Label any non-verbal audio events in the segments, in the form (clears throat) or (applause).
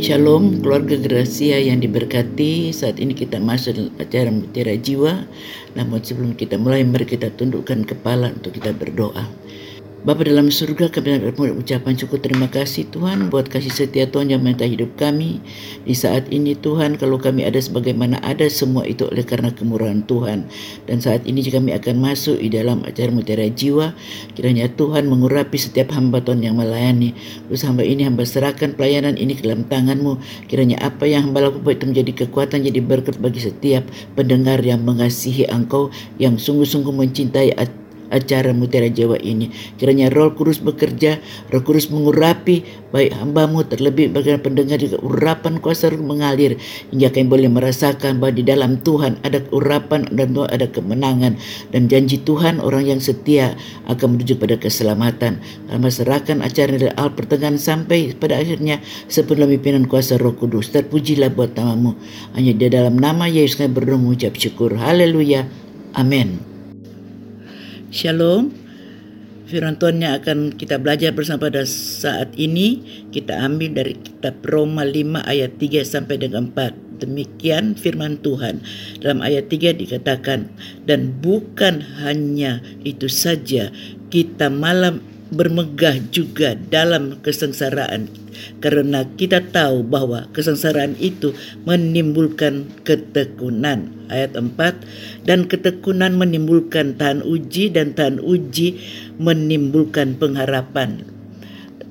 Shalom keluarga Gracia yang diberkati. Saat ini kita masuk dalam acara Mutiara Jiwa. Namun sebelum kita mulai mari kita tundukkan kepala untuk kita berdoa Bapa dalam surga kami bermulut ucapan syukur terima kasih Tuhan buat kasih setia Tuhan yang menyertai hidup kami. Di saat ini Tuhan kalau kami ada sebagaimana ada semua itu oleh karena kemurahan Tuhan. Dan saat ini kami akan masuk di dalam acara mutiara jiwa. Kiranya Tuhan mengurapi setiap hamba Tuhan yang melayani. Terus hamba ini hamba serahkan pelayanan ini ke dalam tanganmu. Kiranya apa yang hamba lakukan itu menjadi kekuatan jadi berkat bagi setiap pendengar yang mengasihi engkau yang sungguh-sungguh mencintai acara Mutiara Jawa ini. Kiranya Roh Kudus bekerja, Roh Kudus mengurapi baik hambamu terlebih bagi pendengar juga urapan kuasa roh mengalir hingga kami boleh merasakan bahwa di dalam Tuhan ada urapan dan Tuhan ada kemenangan dan janji Tuhan orang yang setia akan menuju pada keselamatan. Kami serahkan acara dari al pertengahan sampai pada akhirnya sebelum pimpinan kuasa Roh Kudus. Terpujilah buat namamu. Hanya di dalam nama Yesus kami berdoa mengucap syukur. Haleluya. Amin. Shalom. Firman Tuhan yang akan kita belajar bersama pada saat ini kita ambil dari kitab Roma 5 ayat 3 sampai dengan 4. Demikian firman Tuhan. Dalam ayat 3 dikatakan dan bukan hanya itu saja kita malam bermegah juga dalam kesengsaraan. Karena kita tahu bahwa kesengsaraan itu menimbulkan ketekunan. Ayat 4 dan ketekunan menimbulkan tahan uji dan tahan uji menimbulkan pengharapan.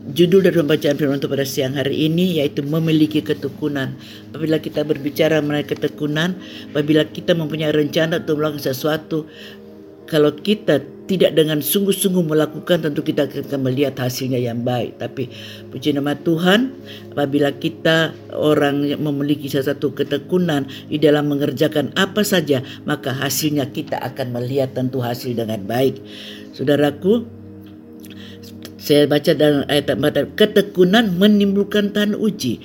Judul dari pembacaan firman Tuhan pada siang hari ini yaitu memiliki ketekunan. Apabila kita berbicara mengenai ketekunan, apabila kita mempunyai rencana untuk melakukan sesuatu, kalau kita tidak dengan sungguh-sungguh melakukan tentu kita akan melihat hasilnya yang baik. Tapi puji nama Tuhan apabila kita orang yang memiliki satu ketekunan di dalam mengerjakan apa saja maka hasilnya kita akan melihat tentu hasil dengan baik. Saudaraku saya baca dalam ayat 4 ketekunan menimbulkan tahan uji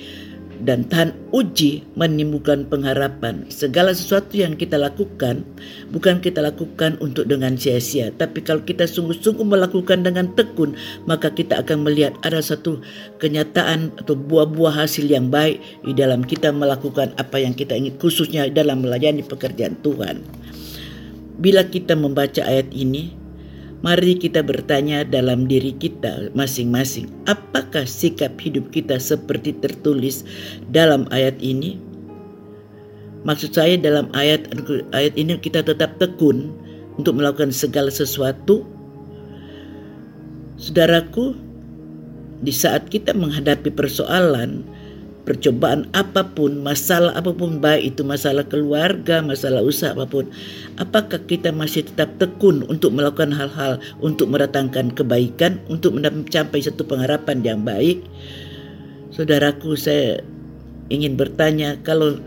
dan tahan uji menimbulkan pengharapan. Segala sesuatu yang kita lakukan bukan kita lakukan untuk dengan sia-sia, tapi kalau kita sungguh-sungguh melakukan dengan tekun, maka kita akan melihat ada satu kenyataan atau buah-buah hasil yang baik di dalam kita melakukan apa yang kita ingin khususnya dalam melayani pekerjaan Tuhan. Bila kita membaca ayat ini, Mari kita bertanya dalam diri kita masing-masing, apakah sikap hidup kita seperti tertulis dalam ayat ini? Maksud saya dalam ayat ayat ini kita tetap tekun untuk melakukan segala sesuatu. Saudaraku, di saat kita menghadapi persoalan, percobaan apa pun, masalah apa pun, baik itu masalah keluarga, masalah usaha apa pun, apakah kita masih tetap tekun untuk melakukan hal-hal untuk mendatangkan kebaikan, untuk mencapai satu pengharapan yang baik? Saudaraku, saya ingin bertanya, kalau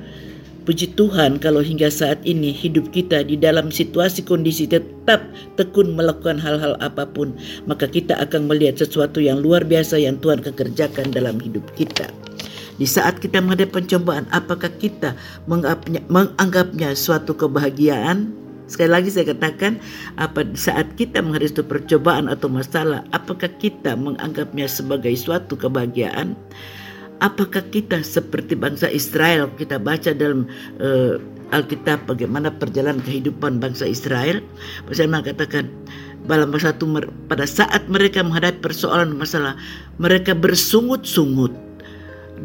puji Tuhan, kalau hingga saat ini hidup kita di dalam situasi kondisi tetap tekun melakukan hal-hal apa pun, maka kita akan melihat sesuatu yang luar biasa yang Tuhan kerjakan dalam hidup kita. Di saat kita menghadapi pencobaan, apakah kita menganggapnya, menganggapnya suatu kebahagiaan? Sekali lagi saya katakan, apa saat kita menghadapi percobaan atau masalah, apakah kita menganggapnya sebagai suatu kebahagiaan? Apakah kita seperti bangsa Israel kita baca dalam uh, Alkitab bagaimana perjalanan kehidupan bangsa Israel? Saya mengatakan dalam satu pada saat mereka menghadapi persoalan masalah, mereka bersungut-sungut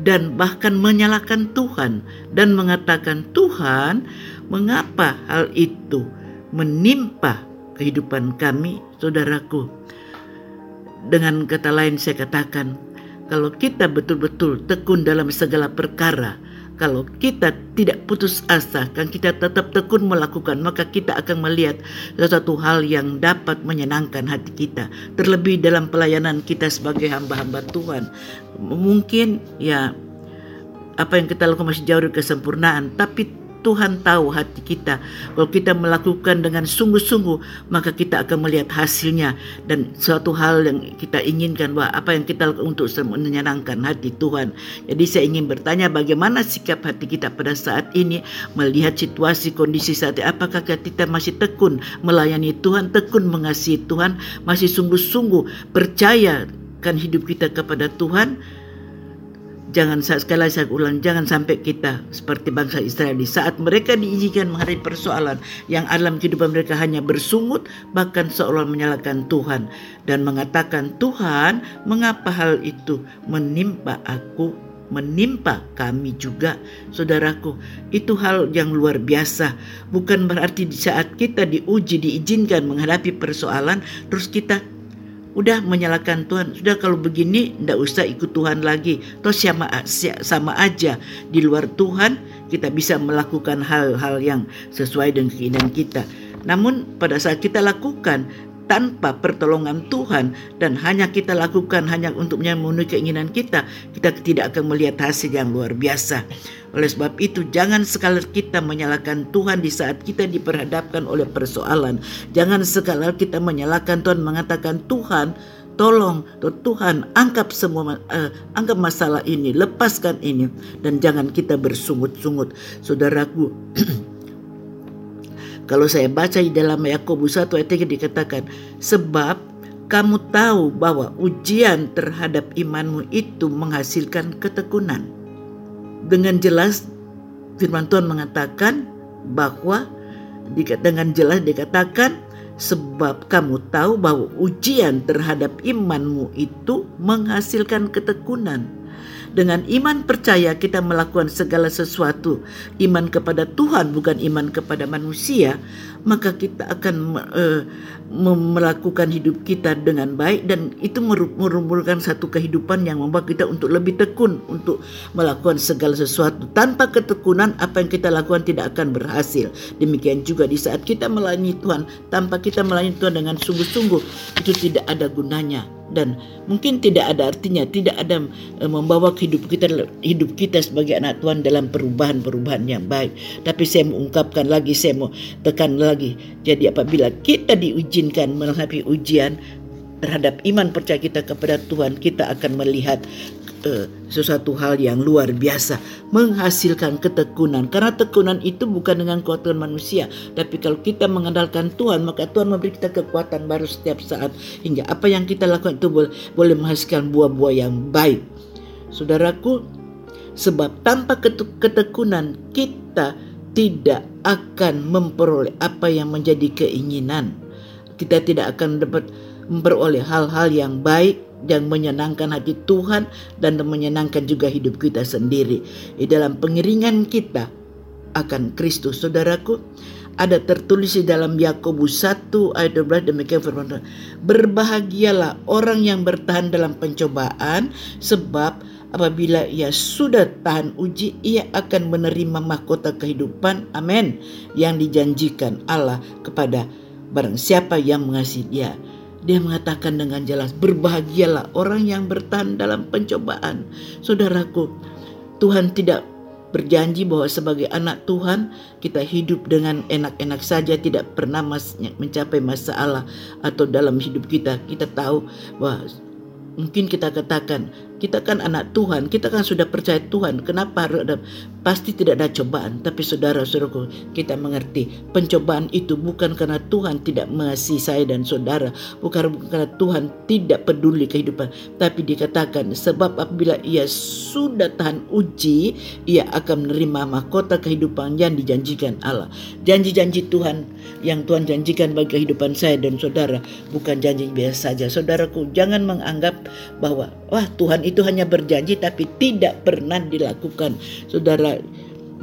dan bahkan menyalahkan Tuhan dan mengatakan, "Tuhan, mengapa hal itu menimpa kehidupan kami, saudaraku?" Dengan kata lain saya katakan, kalau kita betul-betul tekun dalam segala perkara, kalau kita tidak putus asa, kan kita tetap tekun melakukan, maka kita akan melihat sesuatu hal yang dapat menyenangkan hati kita. Terlebih dalam pelayanan kita sebagai hamba-hamba Tuhan. Mungkin ya apa yang kita lakukan masih jauh dari kesempurnaan, tapi Tuhan tahu hati kita. Kalau kita melakukan dengan sungguh-sungguh, maka kita akan melihat hasilnya dan suatu hal yang kita inginkan bahwa apa yang kita lakukan untuk menyenangkan hati Tuhan. Jadi saya ingin bertanya bagaimana sikap hati kita pada saat ini melihat situasi kondisi saat ini. Apakah kita masih tekun melayani Tuhan, tekun mengasihi Tuhan, masih sungguh-sungguh percaya kan hidup kita kepada Tuhan? Jangan sekali saya ulang, jangan sampai kita seperti bangsa Israel di saat mereka diizinkan menghadapi persoalan yang alam kehidupan mereka hanya bersungut bahkan seolah menyalahkan Tuhan dan mengatakan Tuhan mengapa hal itu menimpa aku menimpa kami juga? Saudaraku itu hal yang luar biasa. Bukan berarti di saat kita diuji diizinkan menghadapi persoalan terus kita udah menyalahkan Tuhan. Sudah kalau begini ndak usah ikut Tuhan lagi. Toh sama sama aja. Di luar Tuhan kita bisa melakukan hal-hal yang sesuai dengan keinginan kita. Namun pada saat kita lakukan tanpa pertolongan Tuhan dan hanya kita lakukan hanya untuk memenuhi keinginan kita, kita tidak akan melihat hasil yang luar biasa. Oleh sebab itu, jangan sekali kita menyalahkan Tuhan di saat kita diperhadapkan oleh persoalan. Jangan sekali kita menyalahkan Tuhan mengatakan Tuhan Tolong Tuhan angkat semua uh, angkat masalah ini, lepaskan ini dan jangan kita bersungut-sungut. Saudaraku, (clears throat) kalau saya baca di dalam Yakobus 1 ayat 3 dikatakan sebab kamu tahu bahwa ujian terhadap imanmu itu menghasilkan ketekunan dengan jelas firman Tuhan mengatakan bahwa dengan jelas dikatakan sebab kamu tahu bahwa ujian terhadap imanmu itu menghasilkan ketekunan. Dengan iman percaya kita melakukan segala sesuatu, iman kepada Tuhan bukan iman kepada manusia, maka kita akan uh, melakukan hidup kita dengan baik dan itu merupakan satu kehidupan yang membuat kita untuk lebih tekun untuk melakukan segala sesuatu. Tanpa ketekunan apa yang kita lakukan tidak akan berhasil. Demikian juga di saat kita melayani Tuhan, tanpa kita melayani Tuhan dengan sungguh-sungguh itu tidak ada gunanya dan mungkin tidak ada artinya tidak ada uh, membawa hidup kita hidup kita sebagai anak Tuhan dalam perubahan-perubahan yang baik. Tapi saya mau ungkapkan lagi saya mau tekan lagi. Jadi apabila kita diizinkan menghadapi ujian terhadap iman percaya kita kepada Tuhan kita akan melihat uh, sesuatu hal yang luar biasa. Menghasilkan ketekunan. Karena tekunan itu bukan dengan kekuatan manusia. Tapi kalau kita mengandalkan Tuhan maka Tuhan memberi kita kekuatan baru setiap saat. Hingga apa yang kita lakukan itu boleh, boleh menghasilkan buah-buah yang baik. Saudaraku sebab tanpa ketekunan kita tidak akan memperoleh apa yang menjadi keinginan. Kita tidak akan dapat memperoleh hal-hal yang baik yang menyenangkan hati Tuhan dan menyenangkan juga hidup kita sendiri. Di dalam pengiringan kita akan Kristus, saudaraku, ada tertulis di dalam Yakobus 1 ayat 12 demikian firman Tuhan. Berbahagialah orang yang bertahan dalam pencobaan sebab apabila ia sudah tahan uji ia akan menerima mahkota kehidupan amin yang dijanjikan Allah kepada barang siapa yang mengasihi dia. Dia mengatakan dengan jelas, berbahagialah orang yang bertahan dalam pencobaan. Saudaraku, Tuhan tidak berjanji bahwa sebagai anak Tuhan kita hidup dengan enak-enak saja tidak pernah mencapai masalah atau dalam hidup kita kita tahu bahwa mungkin kita katakan kita kan anak Tuhan, kita kan sudah percaya Tuhan. Kenapa harus ada pasti tidak ada cobaan, tapi saudara-saudaraku, kita mengerti pencobaan itu bukan karena Tuhan tidak mengasihi saya dan saudara, bukan karena Tuhan tidak peduli kehidupan, tapi dikatakan sebab apabila ia sudah tahan uji, ia akan menerima mahkota kehidupan yang dijanjikan Allah. Janji-janji Tuhan yang Tuhan janjikan bagi kehidupan saya dan saudara bukan janji biasa saja. Saudaraku, jangan menganggap bahwa wah Tuhan itu hanya berjanji tapi tidak pernah dilakukan. Saudara,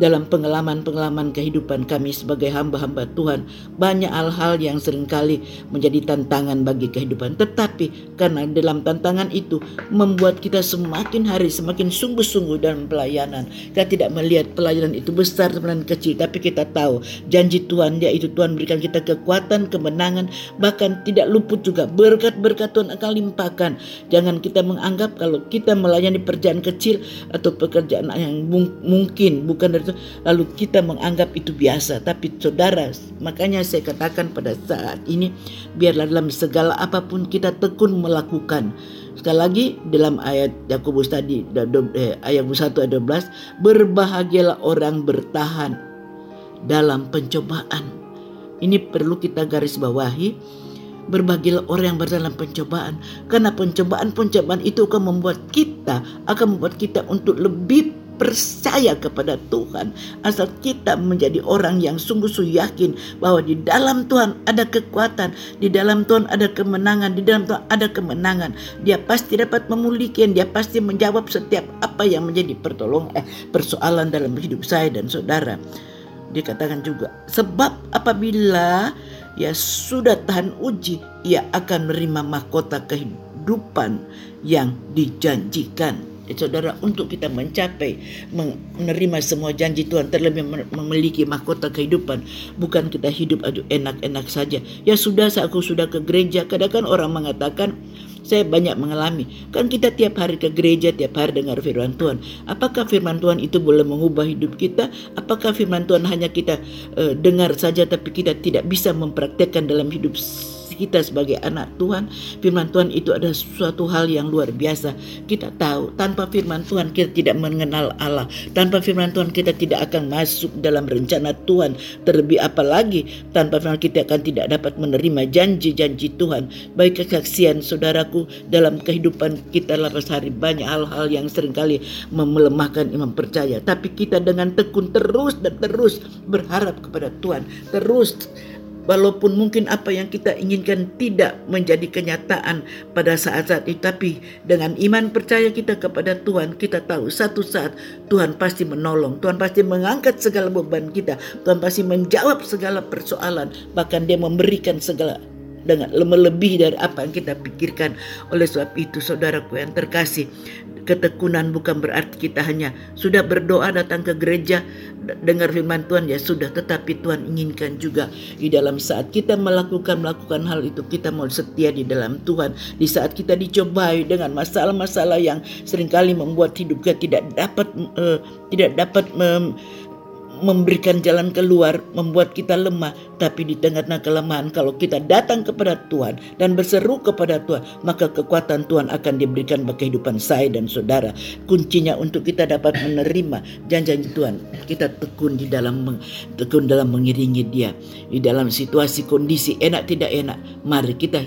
dalam pengalaman-pengalaman kehidupan kami sebagai hamba-hamba Tuhan banyak hal-hal yang sering kali menjadi tantangan bagi kehidupan. Tetapi karena dalam tantangan itu membuat kita semakin hari semakin sungguh-sungguh dalam pelayanan. Kita tidak melihat pelayanan itu besar dan kecil tapi kita tahu janji Tuhan yaitu Tuhan berikan kita kekuatan kemenangan bahkan tidak luput juga. Berkat-berkat Tuhan akan limpahkan. Jangan kita menganggap kalau kita melayani pekerjaan kecil atau pekerjaan yang mungkin bukan dari lalu kita menganggap itu biasa. Tapi saudara makanya saya katakan pada saat ini biarlah dalam segala apa pun kita tekun melakukan. Sekali lagi dalam ayat Yakobus tadi eh, ayat 1 ayat 12 berbahagialah orang bertahan dalam pencobaan. Ini perlu kita garis bawahi. Berbagilah orang yang berdalam pencobaan. Karena pencobaan-pencobaan itu akan membuat kita, akan membuat kita untuk lebih percaya kepada Tuhan. Asal kita menjadi orang yang sungguh-sungguh yakin bahwa di dalam Tuhan ada kekuatan, di dalam Tuhan ada kemenangan, di dalam Tuhan ada kemenangan. Dia pasti dapat memulihkan, dia pasti menjawab setiap apa yang menjadi pertolongan eh, persoalan dalam hidup saya dan saudara. Dikatakan juga sebab apabila ya sudah tahan uji, ia akan menerima mahkota kehidupan yang dijanjikan. Eh, saudara untuk kita mencapai menerima semua janji Tuhan terlebih memiliki mahkota kehidupan bukan kita hidup aduh enak-enak saja. Ya sudah aku sudah ke gereja kadang-kadang orang mengatakan saya banyak mengalami. Kan kita tiap hari ke gereja tiap hari dengar firman Tuhan. Apakah firman Tuhan itu boleh mengubah hidup kita? Apakah firman Tuhan hanya kita uh, dengar saja tapi kita tidak bisa mempraktekkan dalam hidup kita sebagai anak Tuhan, firman Tuhan itu adalah suatu hal yang luar biasa. Kita tahu tanpa firman Tuhan kita tidak mengenal Allah. Tanpa firman Tuhan kita tidak akan masuk dalam rencana Tuhan. Terlebih apalagi tanpa firman kita akan tidak dapat menerima janji-janji Tuhan. Baik kesaksian saudaraku dalam kehidupan kita lepas hari banyak hal-hal yang sering kali melemahkan iman percaya. Tapi kita dengan tekun terus dan terus berharap kepada Tuhan. Terus Walaupun mungkin apa yang kita inginkan tidak menjadi kenyataan pada saat-saat itu, tapi dengan iman percaya kita kepada Tuhan, kita tahu satu saat Tuhan pasti menolong, Tuhan pasti mengangkat segala beban kita, Tuhan pasti menjawab segala persoalan, bahkan Dia memberikan segala dengan melebihi dari apa yang kita pikirkan. Oleh sebab itu, saudaraku yang terkasih, ketekunan bukan berarti kita hanya sudah berdoa datang ke gereja dengar firman Tuhan ya sudah tetapi Tuhan inginkan juga di dalam saat kita melakukan melakukan hal itu kita mau setia di dalam Tuhan di saat kita dicobai dengan masalah-masalah yang sering kali membuat hidup kita tidak dapat uh, tidak dapat um, memberikan jalan keluar, membuat kita lemah. Tapi di tengah-tengah kelemahan, kalau kita datang kepada Tuhan dan berseru kepada Tuhan, maka kekuatan Tuhan akan diberikan bagi kehidupan saya dan saudara. Kuncinya untuk kita dapat menerima janji Tuhan, kita tekun di dalam tekun dalam mengiringi Dia di dalam situasi kondisi enak tidak enak. Mari kita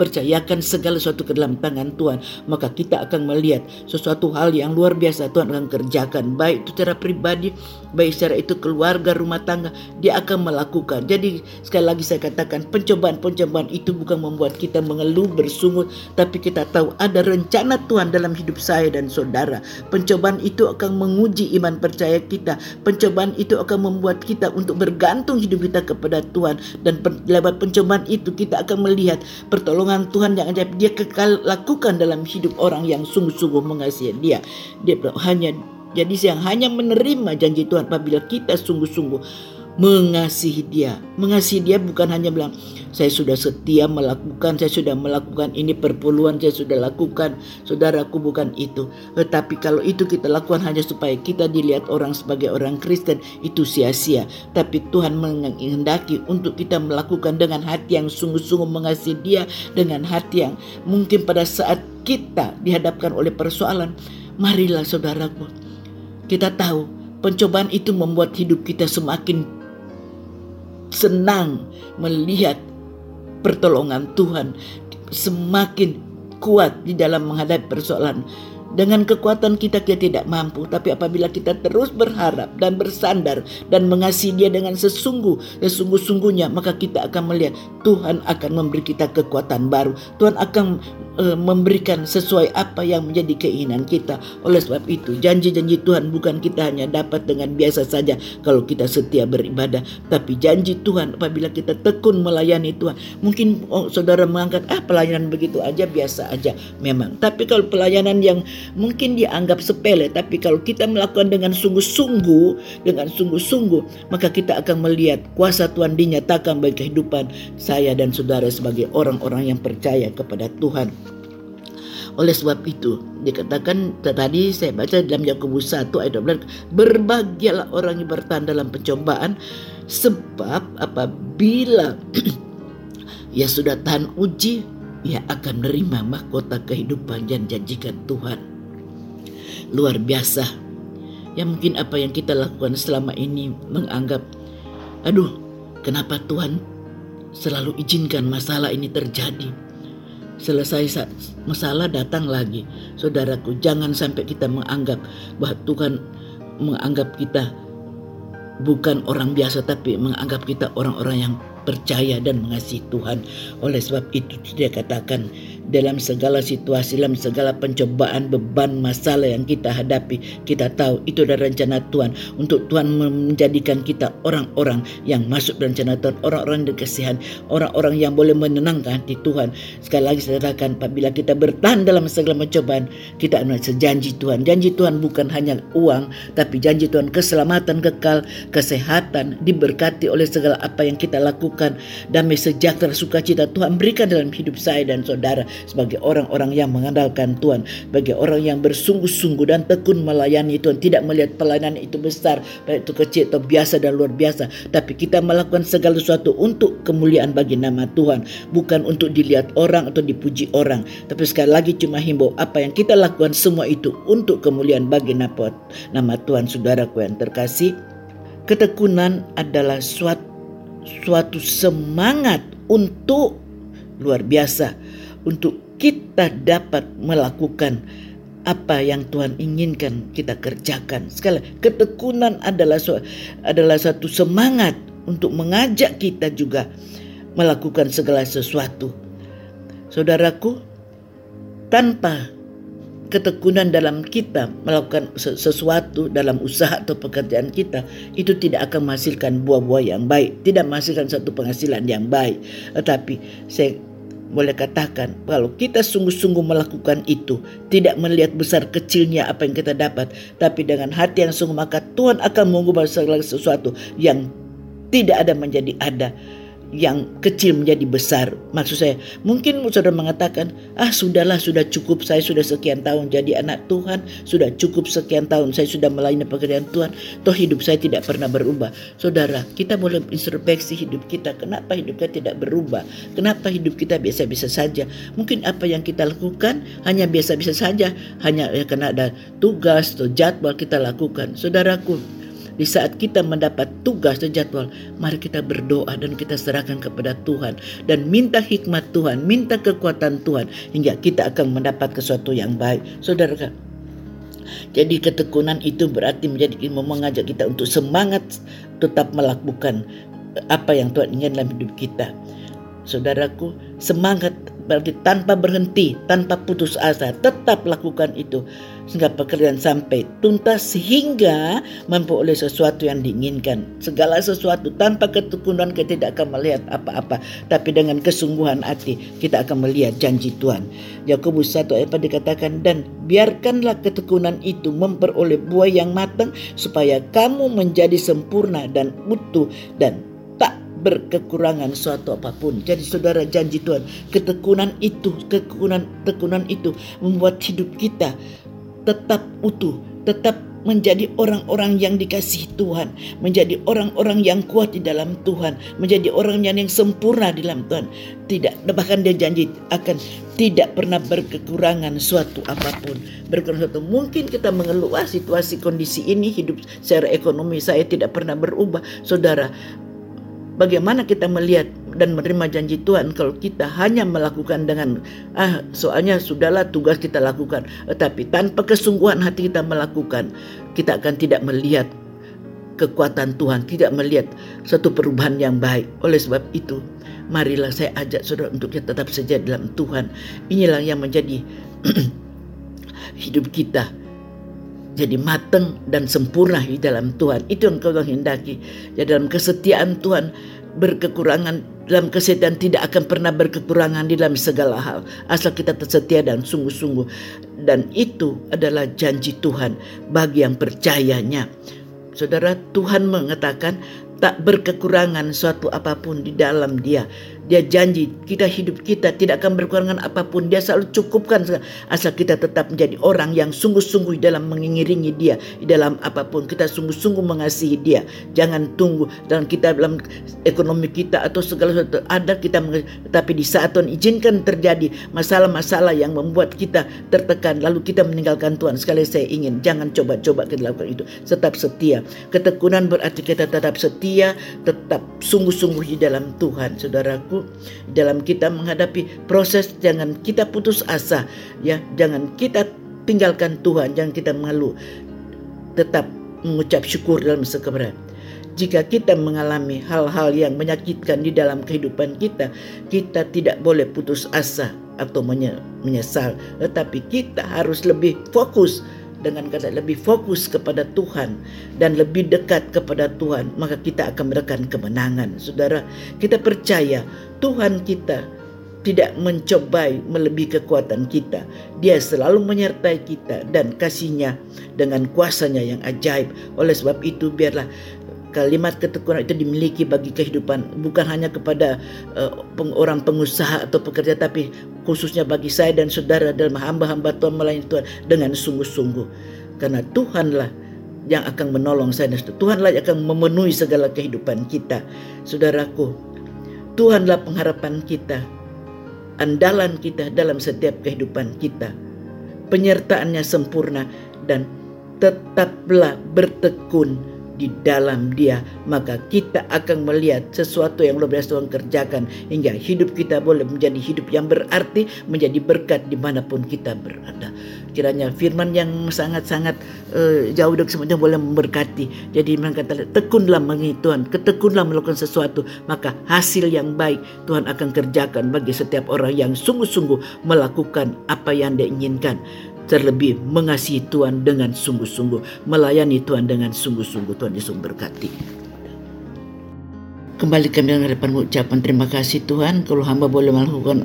percayakan segala sesuatu ke dalam tangan Tuhan, maka kita akan melihat sesuatu hal yang luar biasa Tuhan akan kerjakan, baik itu secara pribadi, baik secara itu keluarga, rumah tangga, dia akan melakukan. Jadi sekali lagi saya katakan pencobaan-pencobaan itu bukan membuat kita mengeluh bersungut, tapi kita tahu ada rencana Tuhan dalam hidup saya dan saudara. Pencobaan itu akan menguji iman percaya kita. Pencobaan itu akan membuat kita untuk bergantung hidup kita kepada Tuhan dan lewat pencobaan itu kita akan melihat pertolongan Tuhan yang ajaib dia kekal lakukan dalam hidup orang yang sungguh-sungguh mengasihi dia. Dia hanya jadi yang hanya menerima janji Tuhan apabila kita sungguh-sungguh mengasihi dia. Mengasihi dia bukan hanya bilang, saya sudah setia melakukan, saya sudah melakukan ini perpuluhan, saya sudah lakukan. Saudaraku bukan itu. Tetapi kalau itu kita lakukan hanya supaya kita dilihat orang sebagai orang Kristen, itu sia-sia. Tapi Tuhan menghendaki untuk kita melakukan dengan hati yang sungguh-sungguh mengasihi dia, dengan hati yang mungkin pada saat kita dihadapkan oleh persoalan, marilah saudaraku, kita tahu pencobaan itu membuat hidup kita semakin senang melihat pertolongan Tuhan semakin kuat di dalam menghadapi persoalan. Dengan kekuatan kita kita tidak mampu, tapi apabila kita terus berharap dan bersandar dan mengasihi Dia dengan sesungguh sesungguh-sungguhnya, maka kita akan melihat Tuhan akan memberi kita kekuatan baru. Tuhan akan uh, memberikan sesuai apa yang menjadi keinginan kita. Oleh sebab itu, janji-janji Tuhan bukan kita hanya dapat dengan biasa saja kalau kita setia beribadah, tapi janji Tuhan apabila kita tekun melayani Tuhan. Mungkin oh, saudara mengangkat ah pelayanan begitu aja biasa aja memang. Tapi kalau pelayanan yang mungkin dianggap sepele, tapi kalau kita melakukan dengan sungguh-sungguh, dengan sungguh-sungguh, maka kita akan melihat kuasa Tuhan dinyatakan bagi kehidupan saya dan saudara sebagai orang-orang yang percaya kepada Tuhan. Oleh sebab itu, dikatakan tadi saya baca dalam Yakobus 1 ayat 12, berbahagialah orang yang bertahan dalam pencobaan sebab apabila (clears throat) ia sudah tahan uji, ia akan menerima mahkota kehidupan yang janjikan Tuhan. Luar biasa. Ya mungkin apa yang kita lakukan selama ini menganggap, aduh, kenapa Tuhan selalu izinkan masalah ini terjadi. Selesai masalah datang lagi. Saudaraku, jangan sampai kita menganggap bahwa Tuhan menganggap kita bukan orang biasa tapi menganggap kita orang-orang yang percaya dan mengasihi Tuhan. Oleh sebab itu dia katakan dalam segala situasi, dalam segala pencobaan, beban, masalah yang kita hadapi, kita tahu itu adalah rencana Tuhan untuk Tuhan menjadikan kita orang-orang yang masuk rencana Tuhan, orang-orang yang kasihan, orang-orang yang boleh menenangkan hati Tuhan. Sekali lagi saya katakan, apabila kita bertahan dalam segala pencobaan, kita akan sejanji Tuhan. Janji Tuhan bukan hanya uang, tapi janji Tuhan keselamatan kekal, kesehatan, diberkati oleh segala apa yang kita lakukan, damai sejahtera, sukacita Tuhan berikan dalam hidup saya dan saudara sebagai orang-orang yang mengandalkan Tuhan, sebagai orang yang bersungguh-sungguh dan tekun melayani Tuhan, tidak melihat pelayanan itu besar, baik itu kecil atau biasa dan luar biasa, tapi kita melakukan segala sesuatu untuk kemuliaan bagi nama Tuhan, bukan untuk dilihat orang atau dipuji orang, tapi sekali lagi cuma himbau apa yang kita lakukan semua itu untuk kemuliaan bagi nama Tuhan, saudaraku yang terkasih. Ketekunan adalah suatu suatu semangat untuk luar biasa untuk kita dapat melakukan apa yang Tuhan inginkan kita kerjakan. Sekali ketekunan adalah adalah satu semangat untuk mengajak kita juga melakukan segala sesuatu. Saudaraku, tanpa ketekunan dalam kita melakukan sesuatu dalam usaha atau pekerjaan kita itu tidak akan menghasilkan buah-buah yang baik, tidak menghasilkan satu penghasilan yang baik. Tetapi saya boleh katakan kalau kita sungguh-sungguh melakukan itu tidak melihat besar kecilnya apa yang kita dapat tapi dengan hati yang sungguh maka Tuhan akan mengubah segala sesuatu yang tidak ada menjadi ada yang kecil menjadi besar. Maksud saya, mungkin saudara mengatakan, ah sudahlah, sudah cukup, saya sudah sekian tahun jadi anak Tuhan, sudah cukup sekian tahun, saya sudah melayani pekerjaan Tuhan, toh hidup saya tidak pernah berubah. Saudara, kita boleh introspeksi hidup kita, kenapa hidup kita tidak berubah? Kenapa hidup kita biasa-biasa saja? Mungkin apa yang kita lakukan hanya biasa-biasa saja, hanya ya, karena ada tugas atau jadwal kita lakukan. Saudaraku, di saat kita mendapat tugas dan jadwal, mari kita berdoa dan kita serahkan kepada Tuhan dan minta hikmat Tuhan, minta kekuatan Tuhan hingga kita akan mendapat sesuatu yang baik. Saudara, jadi ketekunan itu berarti menjadi mengajak kita untuk semangat tetap melakukan apa yang Tuhan ingin dalam hidup kita. Saudaraku, semangat berarti tanpa berhenti, tanpa putus asa, tetap lakukan itu sehingga pekerjaan sampai tuntas sehingga mampu oleh sesuatu yang diinginkan. Segala sesuatu tanpa ketekunan kita tidak akan melihat apa-apa, tapi dengan kesungguhan hati kita akan melihat janji Tuhan. Yakobus 1 ayat dikatakan dan biarkanlah ketekunan itu memperoleh buah yang matang supaya kamu menjadi sempurna dan utuh dan berkekurangan suatu apa pun. Jadi saudara janji Tuhan, ketekunan itu, ketekunan tekunan itu membuat hidup kita tetap utuh, tetap menjadi orang-orang yang dikasih Tuhan, menjadi orang-orang yang kuat di dalam Tuhan, menjadi orang yang, yang sempurna di dalam Tuhan. Tidak, bahkan dia janji akan tidak pernah berkekurangan suatu apa pun. Berkekurangan suatu. Mungkin kita mengeluh situasi kondisi ini hidup secara ekonomi saya tidak pernah berubah. Saudara, Bagaimana kita melihat dan menerima janji Tuhan kalau kita hanya melakukan dengan ah soalnya sudahlah tugas kita lakukan. Tetapi tanpa kesungguhan hati kita melakukan kita akan tidak melihat kekuatan Tuhan tidak melihat satu perubahan yang baik. Oleh sebab itu marilah saya ajak saudara untuk kita tetap saja dalam Tuhan. Inilah yang menjadi (clears throat) hidup kita jadi matang dan sempurna di dalam Tuhan. Itu yang kau hendaki. Jadi dalam kesetiaan Tuhan berkekurangan dalam kesetiaan tidak akan pernah berkekurangan di dalam segala hal asal kita tersetia dan sungguh-sungguh dan itu adalah janji Tuhan bagi yang percayanya saudara Tuhan mengatakan tak berkekurangan suatu apa pun di dalam dia Dia janji kita hidup kita tidak akan berkurangan apa pun. Dia selalu cukupkan asal kita tetap menjadi orang yang sungguh-sungguh dalam mengiringi dia. Di dalam apa pun kita sungguh-sungguh mengasihi dia. Jangan tunggu dalam kita dalam ekonomi kita atau segala sesuatu ada kita tapi di saat Tuhan izinkan terjadi masalah-masalah yang membuat kita tertekan lalu kita meninggalkan Tuhan. Sekali saya ingin jangan coba-coba kita lakukan itu. Tetap setia. Ketekunan berarti kita tetap setia, tetap sungguh-sungguh di dalam Tuhan. Saudaraku, dalam kita menghadapi proses jangan kita putus asa ya. Jangan kita tinggalkan Tuhan jangan kita mengeluh tetap mengucap syukur dalam segala jika kita mengalami hal-hal yang menyakitkan di dalam kehidupan kita, kita tidak boleh putus asa atau menyesal, tetapi kita harus lebih fokus dengan kata lebih fokus kepada Tuhan dan lebih dekat kepada Tuhan, maka kita akan mendapatkan kemenangan. Saudara, kita percaya Tuhan kita tidak mencobai melebihi kekuatan kita. Dia selalu menyertai kita dan kasihnya dengan kuasanya yang ajaib. Oleh sebab itu biarlah kalimat ketekunan itu dimiliki bagi kehidupan bukan hanya kepada uh, orang pengusaha atau pekerja tapi khususnya bagi saya dan saudara dalam hamba-hamba Tuhan melayani Tuhan dengan sungguh-sungguh. Karena Tuhanlah yang akan menolong saya dan Tuhanlah yang akan memenuhi segala kehidupan kita. Saudaraku Tuhanlah pengharapan kita andalan kita dalam setiap kehidupan kita. Penyertaannya sempurna dan tetaplah bertekun di dalam dia maka kita akan melihat sesuatu yang luar biasa Tuhan kerjakan hingga hidup kita boleh menjadi hidup yang berarti menjadi berkat di mana pun kita berada. Kiranya firman yang sangat-sangat uh, jauh dari semuanya boleh memberkati. Jadi mereka tekunlah mengingat Tuhan. Ketekunlah melakukan sesuatu maka hasil yang baik Tuhan akan kerjakan bagi setiap orang yang sungguh-sungguh melakukan apa yang dia inginkan terlebih mengasihi Tuhan dengan sungguh-sungguh, melayani Tuhan dengan sungguh-sungguh. Tuhan Yesus berkati. Kembali kami dengan hadapan ucapan terima kasih Tuhan. Kalau hamba boleh melakukan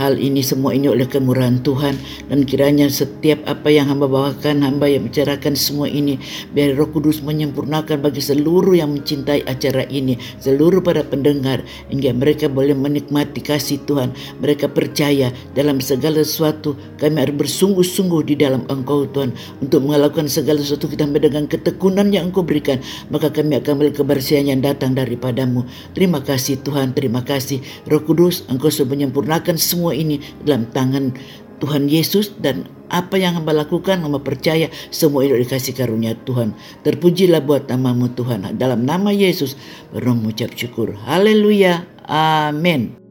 hal ini semua ini oleh kemurahan Tuhan. Dan kiranya setiap apa yang hamba bawakan hamba yang bicarakan semua ini biar Roh Kudus menyempurnakan bagi seluruh yang mencintai acara ini seluruh para pendengar hingga mereka boleh menikmati kasih Tuhan. Mereka percaya dalam segala sesuatu kami harus bersungguh-sungguh di dalam Engkau Tuhan. Untuk melakukan segala sesuatu kita dengan ketekunan yang Engkau berikan maka kami akan melihat kebersihan yang datang daripadamu Terima kasih Tuhan, terima kasih Roh Kudus, Engkau sudah menyempurnakan semua ini dalam tangan Tuhan Yesus dan apa yang hamba lakukan, hamba percaya semua itu dikasih karunia Tuhan. Terpujilah buat namamu Tuhan. Dalam nama Yesus, berom mengucap syukur. Haleluya. Amin.